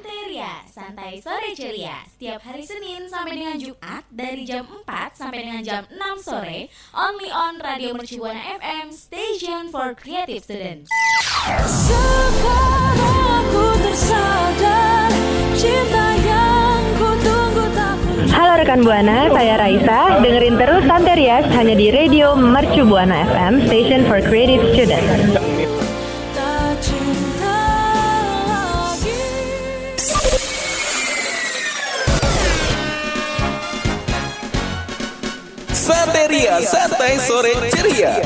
Santeria, santai sore ceria. Setiap hari Senin sampai dengan Jumat dari jam 4 sampai dengan jam 6 sore, only on Radio Mercubuana FM, station for creative students. Sekarang aku tersadar cinta yang ku tunggu Halo rekan Buana, saya Raisa. Dengerin terus Santerias hanya di Radio Mercu Buana FM, Station for Creative Students. Santai sore ceria.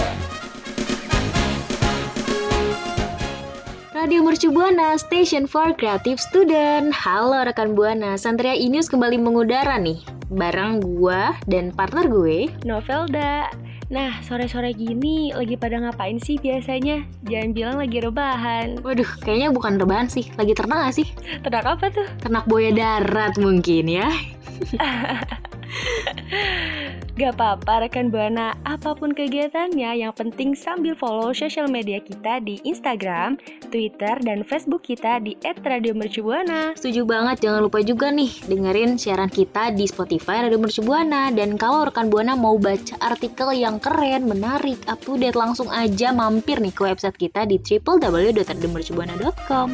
Radio Mercu Buana, Station for Creative Student. Halo rekan Buana, Santria Inius kembali mengudara nih. Bareng gua dan partner gue, Novelda. Nah, sore-sore gini lagi pada ngapain sih biasanya? Jangan bilang lagi rebahan. Waduh, kayaknya bukan rebahan sih. Lagi ternak gak sih? Ternak apa tuh? Ternak buaya darat mungkin ya. Gak apa-apa rekan Buana, apa pun kegiatannya yang penting sambil follow sosial media kita di Instagram, Twitter, dan Facebook kita di @radiomercubuana. Setuju banget, jangan lupa juga nih dengerin siaran kita di Spotify Radio Mercubuana. Dan kalau rekan Buana mau baca artikel yang keren, menarik, up to date, langsung aja mampir nih ke website kita di www.radiomercubuana.com.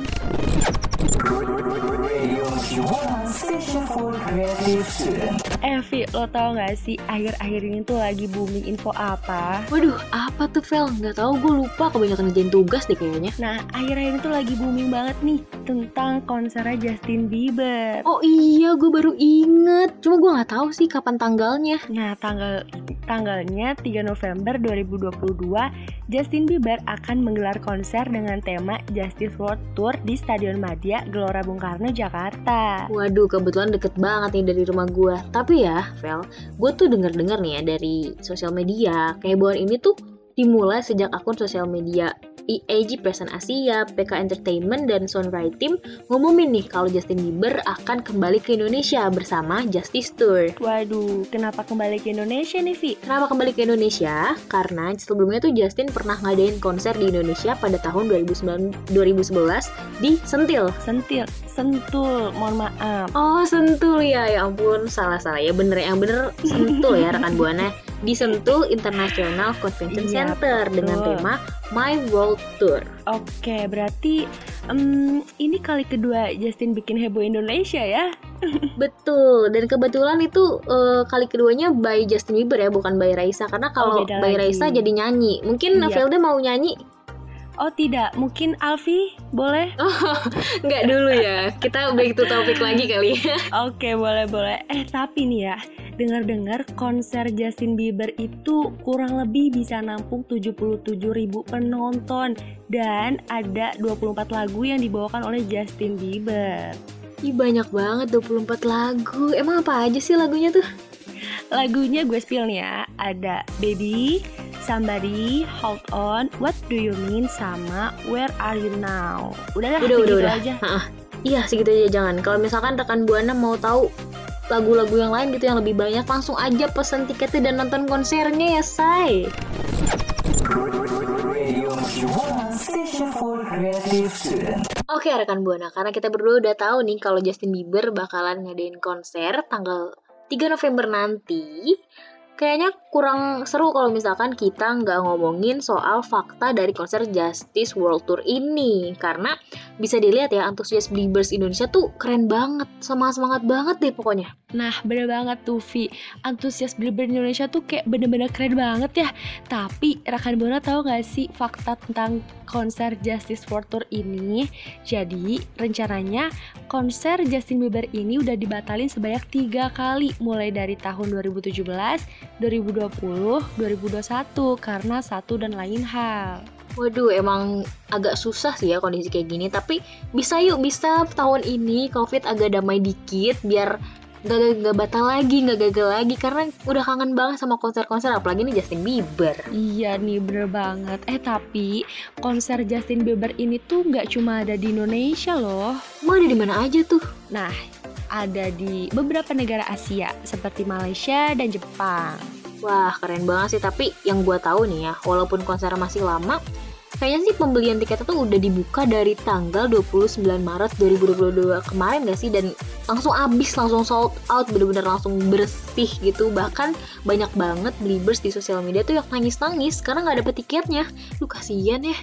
Evi, lo tau gak sih akhir-akhir ini tuh lagi booming info apa? Waduh, apa tuh Vel? Gak tau, gue lupa kebanyakan ngerjain tugas deh kayaknya. Nah, akhir-akhir ini tuh lagi booming banget nih tentang konsernya Justin Bieber. Oh iya, gue baru inget. Cuma gue gak tahu sih kapan tanggalnya. Nah, tanggal tanggalnya 3 November 2022, Justin Bieber akan menggelar konser dengan tema Justice World Tour di Stadion Madia, Gelora Bung Karno, Jakarta. Waduh, kebetulan deket banget nih dari rumah gue. Tapi ya, Vel, gue tuh denger-denger nih ya dari sosial media, kayak bahwa ini tuh dimulai sejak akun sosial media EAG Present Asia, PK Entertainment, dan Sunrise Team ngumumin nih kalau Justin Bieber akan kembali ke Indonesia bersama Justice Tour. Waduh, kenapa kembali ke Indonesia nih, Vi? Kenapa kembali ke Indonesia? Karena sebelumnya tuh Justin pernah ngadain konser di Indonesia pada tahun 2009, 2011 di Sentil. Sentil, Sentul, mohon maaf. Oh, Sentul ya, ya ampun, salah-salah ya, bener yang bener Sentul ya rekan Buana di Sentul International Convention iya, Center betul. dengan tema My World Tour. Oke, berarti um, ini kali kedua Justin bikin heboh Indonesia ya? Betul, dan kebetulan itu uh, kali keduanya by Justin Bieber ya, bukan by Raisa. Karena kalau oh, by lagi. Raisa jadi nyanyi. Mungkin iya. Velda mau nyanyi Oh tidak, mungkin Alfi boleh? Oh, nggak dulu ya. Kita back to topik lagi kali. Oke, boleh boleh. Eh tapi nih ya, dengar-dengar konser Justin Bieber itu kurang lebih bisa nampung 77 ribu penonton dan ada 24 lagu yang dibawakan oleh Justin Bieber. Ih banyak banget 24 lagu. Emang apa aja sih lagunya tuh? Lagunya gue spill nih ya. Ada Baby, Somebody, Hold On, What Do You Mean sama Where Are You Now. Udah lah, udah, udah, udah. aja. Ha -ha. Iya segitu aja jangan. Kalau misalkan rekan buana mau tahu lagu-lagu yang lain gitu yang lebih banyak langsung aja pesen tiketnya dan nonton konsernya ya say. Oke rekan Buana, karena kita berdua udah tahu nih kalau Justin Bieber bakalan ngadain konser tanggal 3 November nanti kayaknya kurang seru kalau misalkan kita nggak ngomongin soal fakta dari konser Justice World Tour ini. Karena bisa dilihat ya antusias Beliebers Indonesia tuh keren banget sama semangat banget deh pokoknya. Nah bener banget tuh Vi. Antusias Beliebers Indonesia tuh kayak bener-bener keren banget ya. Tapi rekan Buana tahu gak sih fakta tentang konser Justice World Tour ini? Jadi rencananya konser Justin Bieber ini udah dibatalin sebanyak tiga kali. Mulai dari tahun 2017, 2020, 2021 karena satu dan lain hal. Waduh, emang agak susah sih ya kondisi kayak gini. Tapi bisa yuk, bisa tahun ini COVID agak damai dikit biar gak, gak batal lagi, gak gagal lagi karena udah kangen banget sama konser-konser apalagi nih Justin Bieber. Iya nih bener banget. Eh tapi konser Justin Bieber ini tuh gak cuma ada di Indonesia loh. Mau ada di mana aja tuh? Nah, ada di beberapa negara Asia seperti Malaysia dan Jepang. Wah, keren banget sih. Tapi yang gue tahu nih ya, walaupun konser masih lama, kayaknya sih pembelian tiketnya tuh udah dibuka dari tanggal 29 Maret 2022 kemarin gak sih dan langsung habis langsung sold out bener-bener langsung bersih gitu bahkan banyak banget believers di sosial media tuh yang nangis-nangis karena nggak dapet tiketnya lu kasihan ya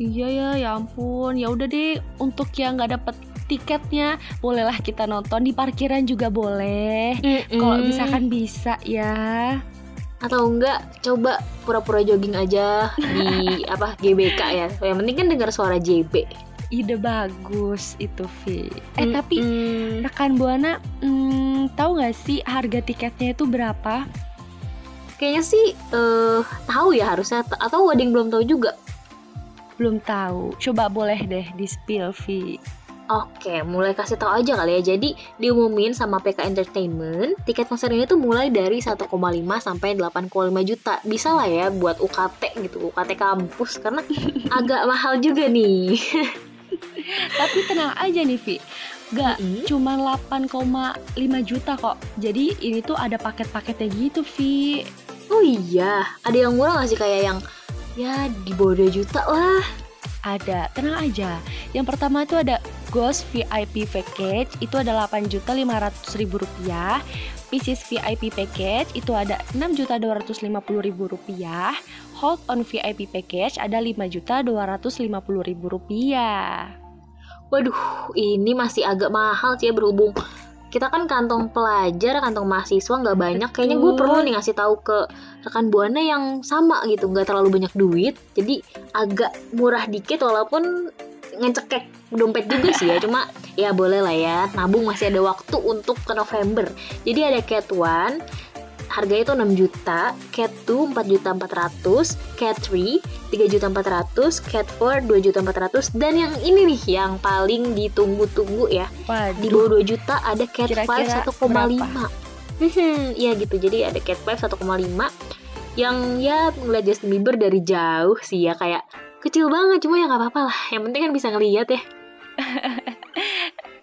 Iya ya, ya ampun. Ya udah deh, untuk yang nggak dapet tiketnya, bolehlah kita nonton di parkiran juga boleh. Kalau misalkan bisa ya. atau enggak coba pura-pura jogging aja di apa GBK ya yang penting kan dengar suara JB Ide bagus itu, Vi. Eh tapi Mm-mm. rekan Buana, hmm, tahu nggak sih harga tiketnya itu berapa? kayaknya sih eh tahu ya harusnya atau ada yang belum tahu juga Belum tahu. Coba boleh deh di spill, Vi. Oke, mulai kasih tahu aja kali ya. Jadi diumumin sama PK Entertainment, tiket konser ini tuh mulai dari 1,5 sampai 8,5 juta. Bisa lah ya buat UKT gitu, UKT kampus karena agak mahal juga nih. Tapi tenang aja nih, Vi. Gak Mm-mm. cuma 8,5 juta kok. Jadi ini tuh ada paket-paketnya gitu, Vi. Oh iya, ada yang murah gak sih kayak yang ya di bawah 2 juta lah. Ada, tenang aja. Yang pertama itu ada Ghost VIP Package, itu ada 8.500.000 rupiah. Pisces VIP Package itu ada 6.250.000 rupiah. Hold on VIP Package ada 5.250.000 rupiah. Waduh, ini masih agak mahal sih ya berhubung kita kan kantong pelajar, kantong mahasiswa nggak banyak. Kayaknya gue Betul. perlu nih ngasih tahu ke rekan buana yang sama gitu, nggak terlalu banyak duit, jadi agak murah dikit walaupun ngecekek dompet juga sih ya. Cuma ya boleh lah ya, nabung masih ada waktu untuk ke November. Jadi ada Cat One, harganya itu 6 juta, Cat 2 4 juta 400, Cat 3 3 juta 400, Cat 4 2 juta 400 dan yang ini nih yang paling ditunggu-tunggu ya. Di Waduh, bawah 2 juta ada Cat Kira-kira 5 1,5. Hmm, iya gitu. Jadi ada Cat 5 1,5 yang ya ngeliat Justin Bieber dari jauh sih ya kayak kecil banget cuma ya nggak apa-apa lah. Yang penting kan bisa ngeliat ya.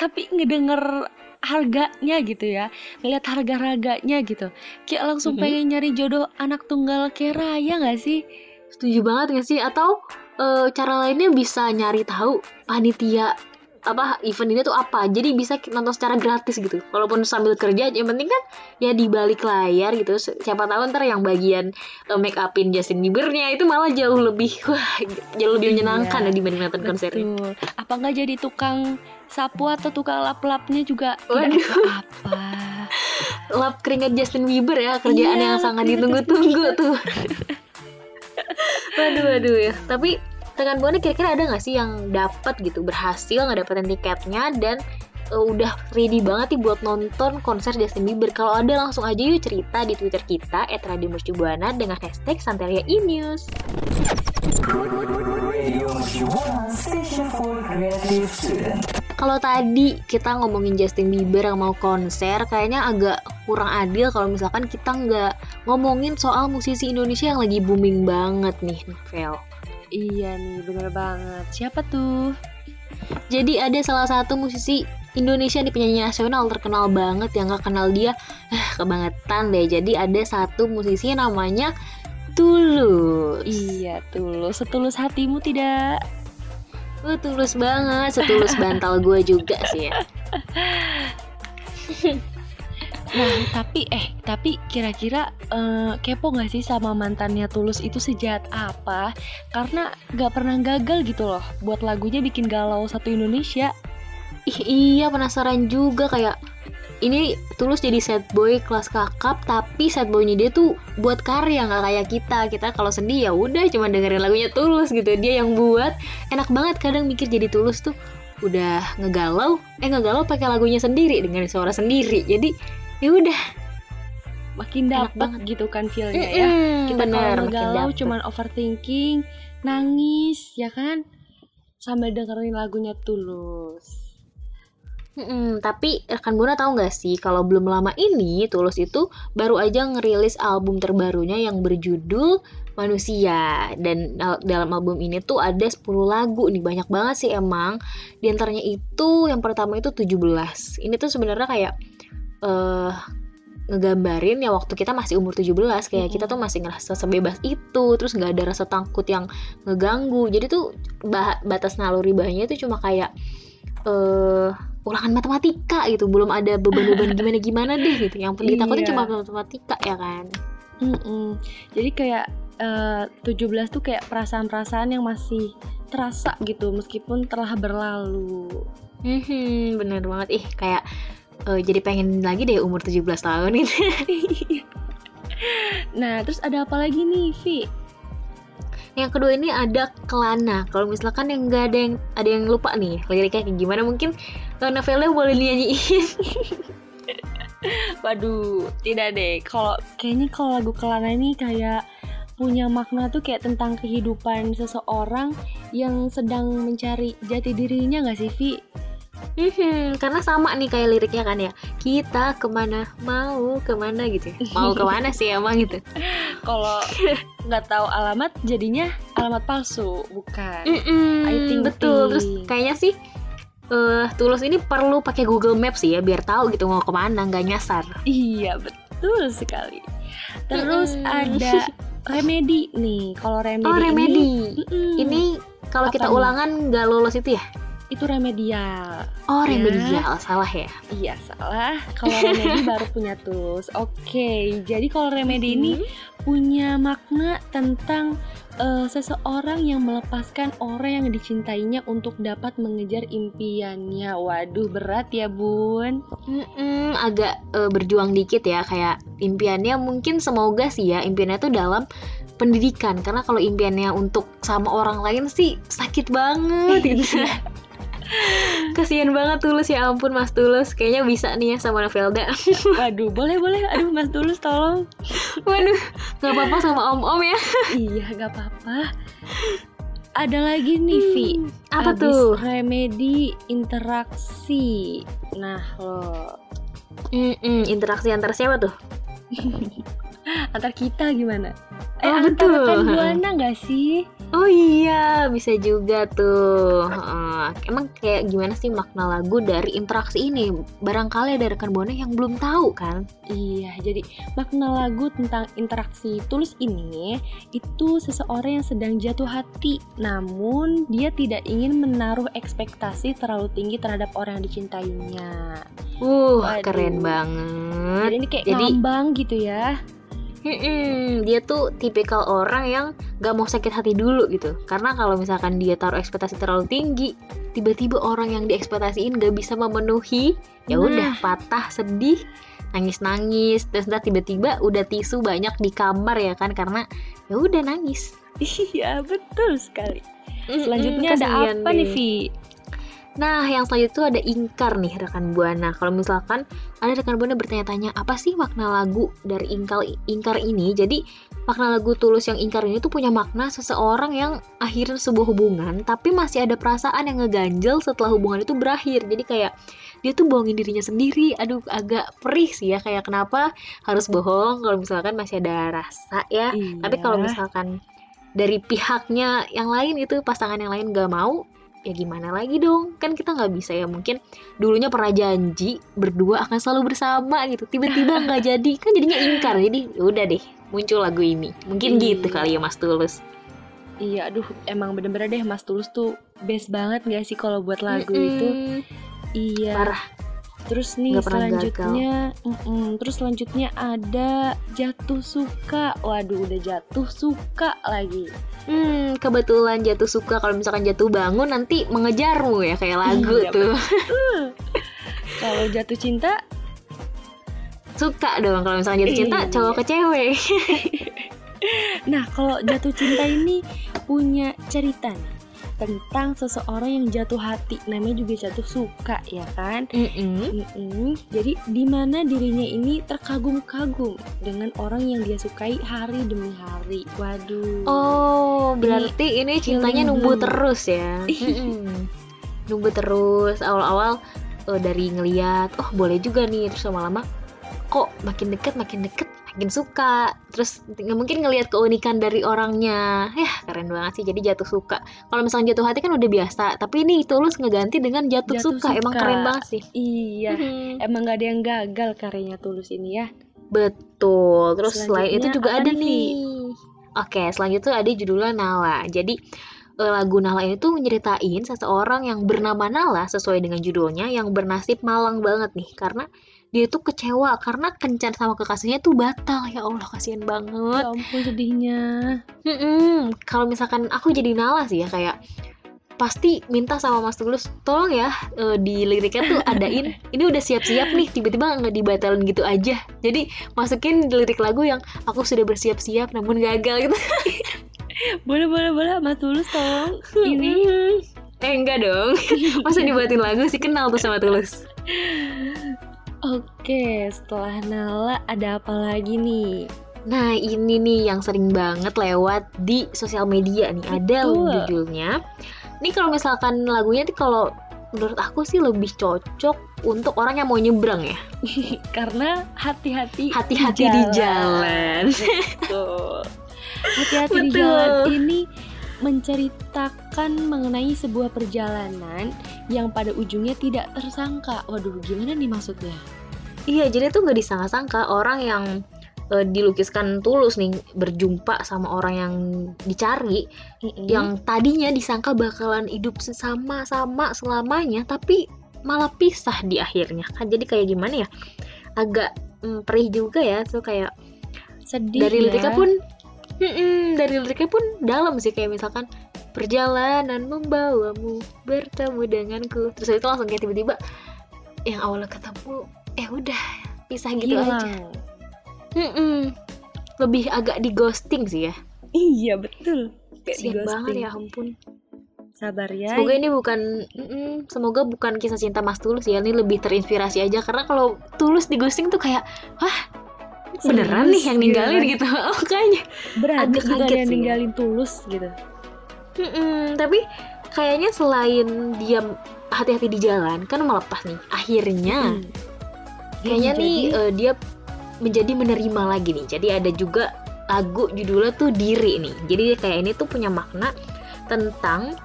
tapi ngedenger harganya gitu ya ngeliat harga-harganya gitu kayak langsung Mhm. pengen nyari jodoh anak tunggal kayak Raya gak sih Setuju banget gak sih? Atau eh, cara lainnya bisa nyari tahu panitia apa event ini tuh apa? Jadi bisa nonton secara gratis gitu. Walaupun sambil kerja yang penting kan ya di balik layar gitu. Si- siapa tahu ntar yang bagian eh, make upin Justin Biebernya itu malah jauh lebih wah jauh lebih menyenangkan Iya, ya dibanding nonton konsernya Betul. apa nggak jadi tukang sapu atau tukang lap-lapnya juga tidak Waduh. apa lap keringat Justin Bieber ya kerjaan Iya, yang sangat ditunggu-tunggu tuh. Waduh waduh ya. Tapi rekan buana kira-kira ada nggak sih yang dapat gitu berhasil ngedapetin tiketnya dan eh, udah ready banget nih buat nonton konser Justin Bieber kalau ada langsung aja yuk cerita di Twitter kita @radiomercubuana dengan hashtag Santeria News Kalau tadi kita ngomongin Justin Bieber yang mau konser, kayaknya agak kurang adil kalau misalkan kita nggak ngomongin soal musisi Indonesia yang lagi booming banget nih, Novel. Iya nih bener banget siapa tuh Jadi ada salah satu musisi Indonesia di penyanyi nasional terkenal banget yang nggak kenal dia, eh, kebangetan deh. Jadi ada satu musisi namanya Tulus. iya tulus setulus hatimu tidak Uh, tulus banget, setulus bantal gue juga sih ya. Nah, tapi eh, tapi kira-kira eh, kepo gak sih sama mantannya Tulus itu sejahat apa? Karena gak pernah gagal gitu loh buat lagunya bikin galau satu Indonesia. Ih, iya penasaran juga kayak ini tulus jadi sad boy kelas kakap tapi sad boynya dia tuh buat karya nggak kayak kita kita kalau sedih ya udah cuma dengerin lagunya tulus gitu dia yang buat enak banget kadang mikir jadi tulus tuh udah ngegalau eh ngegalau pakai lagunya sendiri dengan suara sendiri jadi ya udah Makin dapet gitu kan feelnya ya. Mm-mm, Kita bener, kalau galau cuman overthinking, nangis, ya kan? Sambil dengerin lagunya Tulus. Mm-mm, tapi rekan Buana tahu nggak sih kalau belum lama ini Tulus itu baru aja ngerilis album terbarunya yang berjudul Manusia dan al- dalam album ini tuh ada 10 lagu nih banyak banget sih emang di antaranya itu yang pertama itu 17 ini tuh sebenarnya kayak eh ngegambarin ya waktu kita masih umur 17 kayak Mm-mm. kita tuh masih ngerasa sebebas itu terus nggak ada rasa takut yang ngeganggu jadi tuh bah- batas naluri bahannya itu cuma kayak eh ulangan matematika gitu belum ada beban-beban gimana-gimana deh gitu yang ditakutin Iya. cuma matematika ya kan Mm-mm. Jadi kayak eh, 17 tuh kayak perasaan-perasaan yang masih terasa gitu meskipun telah berlalu. Hmm, bener banget ih kayak eh, jadi pengen lagi deh umur 17 tahun gitu. Nah, terus ada apa lagi nih, Vi? Yang kedua ini ada kelana. Kalau misalkan yang nggak ada yang ada yang lupa nih liriknya kayak gimana mungkin eh, novelnya boleh dinyanyiin. Waduh, tidak deh. Kalau kayaknya kalau lagu Kelana ini kayak punya makna tuh kayak tentang kehidupan seseorang yang sedang mencari jati dirinya gak sih, Vi? Mhm, karena sama nih kayak liriknya kan ya. Kita ke mana mau ke mana gitu. ya. Mau ke mana sih emang gitu. Kalau nggak tahu alamat jadinya alamat palsu, bukan? Mm-mm, I think betul. Terus kayaknya sih eh Tulus ini perlu pakai Google Maps sih ya biar tahu gitu mau ke mana nggak nyasar. Iya, betul sekali. Terus Mm-mm. ada remedi nih. Kalau remedi, Oh remedi. ini, Mm-mm. Ini kalau kita ulangan nggak lolos itu ya? Itu remedial. Oh Ya. remedial salah ya. Iya salah. Kalau remedi baru punya tulus. Oke, jadi kalau remedi ini punya makna tentang eh, seseorang yang melepaskan orang yang dicintainya untuk dapat mengejar impiannya. Waduh berat ya bun. Mm-mm, agak eh, berjuang dikit ya kayak impiannya mungkin semoga sih ya impiannya tuh dalam pendidikan karena kalau impiannya untuk sama orang lain sih sakit banget gitu. Kasian banget Tulus ya ampun Mas Tulus kayaknya bisa nih ya sama Novelda. Waduh boleh boleh. Aduh mas tulus tolong. Waduh nggak apa-apa sama Om-om ya. iya gak apa-apa. Ada lagi nih Vi. Hmm, Apa Abis tuh? Remedi interaksi. Nah lo Mm-mm, interaksi antar siapa tuh? antar kita gimana? Eh Oh, antar betul. rekan buana gak sih? Oh iya, bisa juga tuh. Heeh. emang kayak gimana sih makna lagu dari interaksi ini? Barangkali ada rekan buana yang belum tahu kan? Iya, jadi makna lagu tentang interaksi tulus ini itu seseorang yang sedang jatuh hati, namun dia tidak ingin menaruh ekspektasi terlalu tinggi terhadap orang yang dicintainya. Uh, Waduh. keren banget. Jadi ini kayak Jadi- ngambang gitu ya. Mm-mm, dia tuh tipikal orang yang gak mau sakit hati dulu gitu. Karena kalau misalkan dia taruh ekspektasi terlalu tinggi, tiba-tiba orang yang diekspektasiin gak bisa memenuhi, ya Nah. udah patah, sedih, nangis-nangis, terus ntar tiba-tiba udah tisu banyak di kamar ya kan karena ya udah nangis. Iya, betul sekali. Selanjutnya ada apa nih. Vi? Nah, yang selanjutnya ada ingkar nih rekan buana. Kalau misalkan ada rekan buana bertanya-tanya apa sih makna lagu dari ingkar ingkar ini? Jadi makna lagu tulus yang ingkar ini tuh punya makna seseorang yang akhir sebuah hubungan tapi masih ada perasaan yang ngeganjel setelah hubungan itu berakhir. Jadi kayak dia tuh bohongin dirinya sendiri. Aduh, agak perih sih ya kayak kenapa harus bohong kalau misalkan masih ada rasa ya. Tapi kalau Iya. misalkan dari pihaknya yang lain itu pasangan yang lain gak mau, ya gimana lagi dong? Kan kita nggak bisa ya mungkin dulunya pernah janji berdua akan selalu bersama gitu. Tiba-tiba nggak jadi, kan jadinya ingkar. Jadi ya udah deh, muncul lagu ini. Mungkin Iya. gitu kali ya Mas Tulus. Iya, aduh, emang bener-bener deh Mas Tulus tuh best banget gak sih kalau buat lagu itu? Mm-mm. Iya. Parah. Terus nih selanjutnya, mm-mm, terus selanjutnya ada jatuh suka. Waduh, udah jatuh suka lagi. Hmm, kebetulan jatuh suka kalau misalkan jatuh bangun nanti mengejarmu ya kayak lagu Iya, tuh. Kalau jatuh cinta, Suka dong kalau misalkan jatuh cinta Iya. cowok ke cewek. nah kalau jatuh cinta ini punya cerita nih tentang seseorang yang jatuh hati. Namanya juga jatuh suka ya kan? Mm-mm. Mm-mm. Jadi di mana dirinya ini terkagum-kagum dengan orang yang dia sukai hari demi hari. Waduh. Oh, berarti ini cintanya feeling numbuh blue. terus ya? Mm-mm. Numbuh terus. Awal-awal eh, dari ngeliat, oh boleh juga nih. Terus lama-lama, kok makin deket, makin deket, makin suka. Terus nggak mungkin ngelihat keunikan dari orangnya. Ya keren banget sih. Jadi jatuh suka. Kalau misalnya jatuh hati kan udah biasa. Tapi ini tulus ngeganti dengan jatuh, Jatuh suka. Emang suka. keren banget sih. Iya. Mhm. Emang gak ada yang gagal karyanya tulus ini ya. Betul. Terus selain itu juga ada nih, nih. Oke, selanjutnya ada judulnya Nala. Jadi eh, lagu Nala ini tuh nyeritain seseorang yang bernama Nala sesuai dengan judulnya yang bernasib malang banget nih karena dia tuh kecewa karena kencan sama kekasihnya tuh batal ya Allah kasihan banget. Ya ampun sedihnya. Mm-mm. Kalau misalkan aku jadi Nala sih ya kayak pasti minta sama Mas Tulus tolong ya eh, di liriknya tuh adain ini udah siap-siap nih tiba-tiba nggak dibatalin gitu aja jadi masukin lirik lagu yang aku sudah bersiap-siap namun gagal gitu Boleh boleh boleh Mas Tulus tolong ini Mm. eh enggak dong masa dibuatin lagu sih kenal tuh sama Tulus Oke, setelah Nala ada apa lagi nih? Nah ini nih yang sering banget lewat di sosial media nih Ada Betul. judulnya Ini kalau misalkan lagunya tuh kalau menurut aku sih lebih cocok untuk orang yang mau nyebrang ya Karena hati-hati Hati-hati di jalan Betul. Hati-hati di jalan ini menceritakan mengenai sebuah perjalanan yang pada ujungnya tidak tersangka. Waduh, gimana nih maksudnya? Iya jadi tuh nggak disangka-sangka orang yang eh, dilukiskan tulus nih berjumpa sama orang yang dicari yang tadinya disangka bakalan hidup sama-sama selamanya tapi malah pisah di akhirnya kan jadi kayak gimana ya agak mm, perih juga ya tuh kayak sedih dari ya. liriknya pun Mm-mm, dari liriknya pun dalam sih kayak misalkan perjalanan membawamu bertemu denganku terus itu langsung kayak tiba-tiba yang awalnya ketemu eh udah pisah gitu aja hilang. Mm-mm. lebih agak di ghosting sih ya Iya betul. Kayak banget ya ampun Sabar ya. semoga ini bukan mm-mm, semoga bukan kisah cinta Mas Tulus ya ini lebih terinspirasi aja karena kalau Tulus di ghosting tuh kayak wah beneran nih yang ninggalin gitu. gitu oh kayaknya Berani agak ada kaget yang ya. ninggalin tulus gitu. Mm-mm, tapi kayaknya selain dia hati-hati di jalan kan melepas nih akhirnya Hmm. kayaknya Jadi- nih eh, dia menjadi menerima lagi nih jadi ada juga lagu judulnya tuh diri nih jadi kayak ini tuh punya makna tentang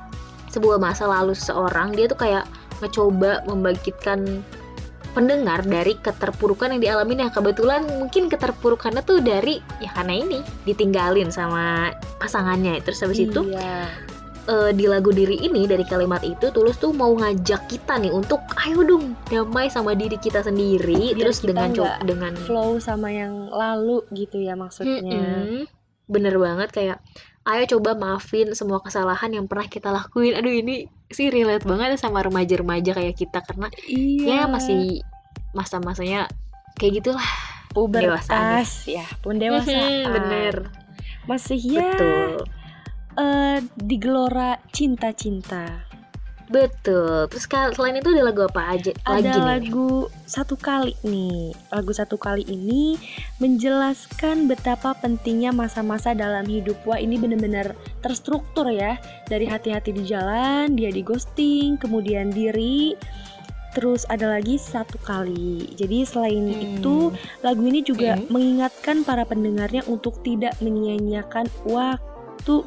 sebuah masa lalu seseorang dia tuh kayak mencoba membangkitkan pendengar dari keterpurukan yang dialami nah kebetulan mungkin keterpurukannya tuh dari ya karena ini ditinggalin sama pasangannya terus habis itu Iya. eh, di lagu diri ini dari kalimat itu tulus tuh mau ngajak kita nih untuk ayo dong damai sama diri kita sendiri Biar terus kita dengan dengan flow sama yang lalu gitu ya maksudnya. Mm-mm. bener banget kayak ayo coba maafin semua kesalahan yang pernah kita lakuin aduh ini sih relate banget sama remaja-remaja kayak kita karena Iya. ya masih masa-masanya kayak gitulah pubertas ya, pun dewasa. Mhm, bener Masih ya betul eh, di gelora cinta-cinta. Betul terus selain itu ada lagu apa aja lagi Ada nih lagu satu kali nih. Lagu satu kali ini menjelaskan betapa pentingnya masa-masa dalam hidup. Wah, ini benar-benar terstruktur ya. Dari hati-hati di jalan, dia di ghosting, kemudian diri, terus ada lagi satu kali. Jadi selain Hmm. itu, lagu ini juga Hmm. mengingatkan para pendengarnya untuk tidak menyia-nyiakan waktu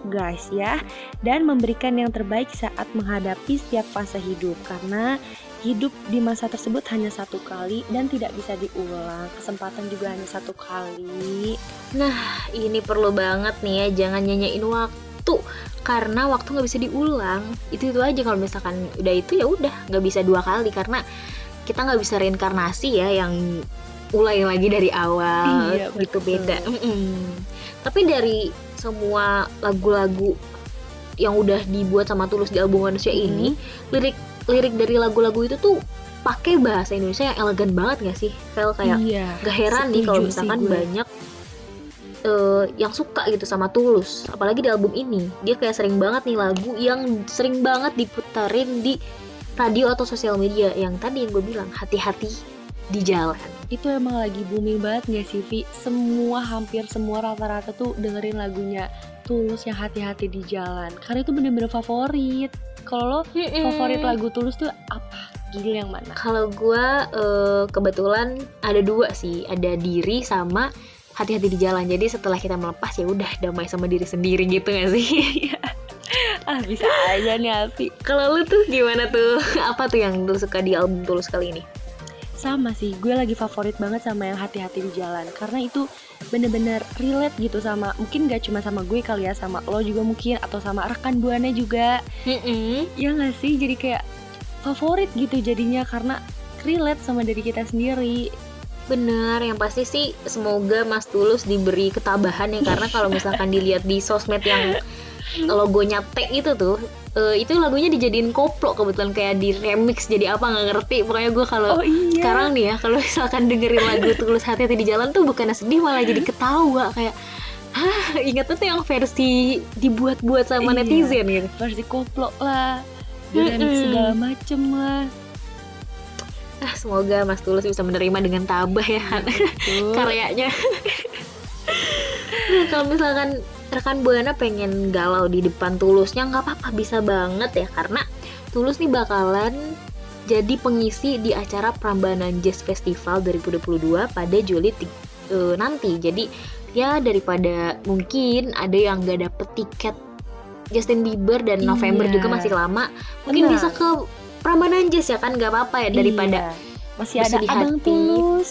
guys ya. Dan memberikan yang terbaik saat menghadapi setiap fase hidup. Karena hidup di masa tersebut hanya satu kali dan tidak bisa diulang. Kesempatan juga hanya satu kali. Nah, ini perlu banget nih ya, jangan nyanyain waktu. Karena waktu nggak bisa diulang. Itu itu aja kalau misalkan udah itu ya udah. Nggak bisa dua kali. Karena kita nggak bisa reinkarnasi ya yang ulai lagi dari awal. Iya, gitu betul. beda. Mm-mm. Tapi dari semua lagu-lagu yang udah dibuat sama Tulus di album manusia ini, lirik lirik dari lagu-lagu itu tuh pakai bahasa Indonesia yang elegan banget gak sih? Fel kayak iya gak heran nih kalau misalkan gue. banyak eh, yang suka gitu sama Tulus apalagi di album ini dia kayak sering banget nih lagu yang sering banget diputerin di radio atau sosial media yang tadi yang gue bilang hati-hati di jalan itu emang lagi booming banget gak sih Vi? Semua hampir semua rata-rata tuh dengerin lagunya Tulus yang hati-hati di jalan. Karena itu bener-bener favorit. Kalau lo favorit lagu Tulus tuh apa? Judul yang mana? kalau gue eh, kebetulan ada dua sih. Ada diri sama hati-hati di jalan. Jadi setelah kita melepas ya udah damai sama diri sendiri gitu gak sih? Ah bisa aja nih Alfi. Kalau lu tuh gimana tuh? Apa tuh yang lu suka di album Tulus kali ini sama sih gue lagi favorit banget sama yang hati-hati di jalan. Karena itu bener-bener relate gitu sama mungkin gak cuma sama gue kali ya sama lo juga mungkin atau sama rekan buana juga. Ya gak sih? Jadi kayak favorit gitu jadinya karena relate sama diri kita sendiri. Bener, yang pasti sih semoga Mas Tulus diberi ketabahan ya karena kalau misalkan dilihat di sosmed yang logonya T itu tuh eh, itu lagunya dijadiin koplo kebetulan kayak di remix jadi apa nggak ngerti pokoknya gue kalau Oh iya. sekarang nih ya kalau misalkan dengerin lagu Tulus hati-hati di jalan tuh bukannya sedih malah jadi ketawa kayak Hah, ingetnya tuh yang versi dibuat-buat sama Iya. netizen gitu. versi koplo lah di remix Mm-mm. segala macem lah Ah, semoga Mas Tulus bisa menerima dengan tabah ya Tuh. karyanya. Nah, kalau misalkan rekan buana pengen galau di depan tulusnya nggak apa-apa bisa banget ya karena tulus nih bakalan jadi pengisi di acara Prambanan Jazz Festival 2022 pada Juli eh, nanti. Jadi ya daripada mungkin ada yang nggak dapet tiket Justin Bieber dan November Iya. juga masih lama, mungkin Benar. bisa ke Prambanan Jazz ya kan nggak apa-apa ya daripada Iya. masih ada abang hati. tulus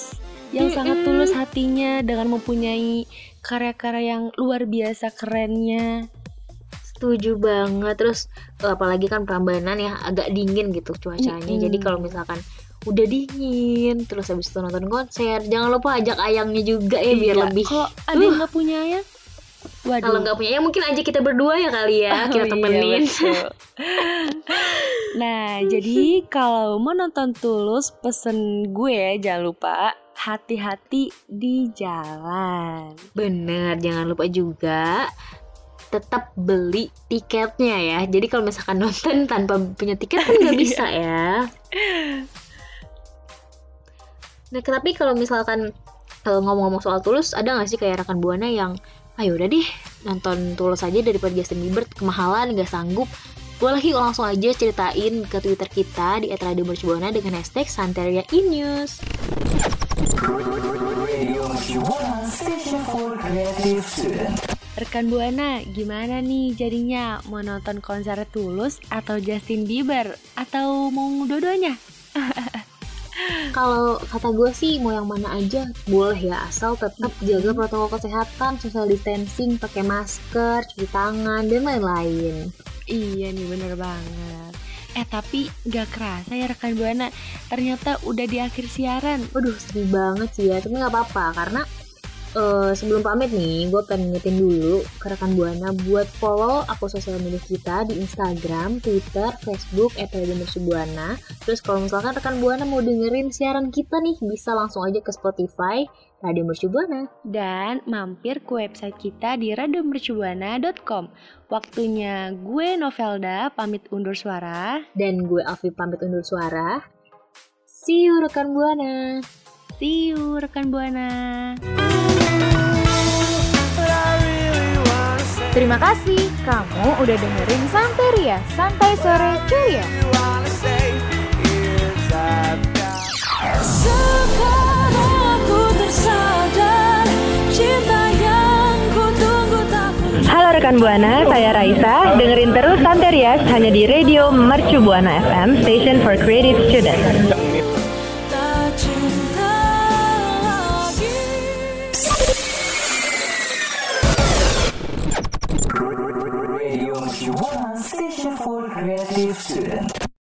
yang Mm-mm. sangat tulus hatinya dengan mempunyai karya-karya yang luar biasa kerennya Setuju banget. Terus eh, apalagi kan Prambanan ya agak dingin gitu cuacanya. Mm-mm. Jadi kalau misalkan udah dingin, terus habis itu nonton konser, jangan lupa ajak ayangnya juga ya biar Iya. lebih. kalau ada yang nggak punya ya waduh Kalau nggak punya ya mungkin aja kita berdua ya kali ya, kita Oh, iya, temenin. betul. nah, jadi kalau mau nonton Tulus, pesen gue jangan lupa hati-hati di jalan. Bener, jangan lupa juga tetap beli tiketnya ya. Jadi kalau misalkan nonton tanpa punya tiket kan nggak bisa ya. Nah, tapi kalau misalkan eh, ngomong-ngomong soal Tulus, ada nggak sih kayak rekan buana yang ayo udah deh nonton Tulus aja daripada Justin Bieber kemahalan nggak sanggup. Boleh yuk langsung aja ceritain ke Twitter kita di @radiomercubuana dengan hashtag Santeria News. Rekan Buana, gimana nih jadinya? Mau nonton konser Tulus atau Justin Bieber? Atau mau dua-duanya? Kalau kata gue sih mau yang mana aja boleh ya. Asal tetap jaga protokol kesehatan, social distancing, pakai masker, cuci tangan dan lain-lain. Iya nih bener banget. Eh tapi gak kerasa ya rekan Buana Ternyata udah di akhir siaran. Waduh sedih banget sih ya, tapi nggak apa-apa karena eh, sebelum pamit nih, gue pengen ngingetin dulu ke rekan buana buat follow akun sosial media kita di Instagram, Twitter, Facebook @radiomercubuana. Terus kalau misalkan rekan buana mau dengerin siaran kita nih, bisa langsung aja ke Spotify Radio Mercubuana. Dan mampir ke website kita di radiomercubuana.com Waktunya gue Novelda pamit undur suara Dan gue Alfi pamit undur suara. See you rekan buana. See you rekan Buana Terima kasih kamu udah dengerin Santeria, Santai Sore Ceria. Halo rekan Buana, saya Raisa. Dengerin terus Santerias hanya di Radio Mercu Buana FM, Station for Creative Students.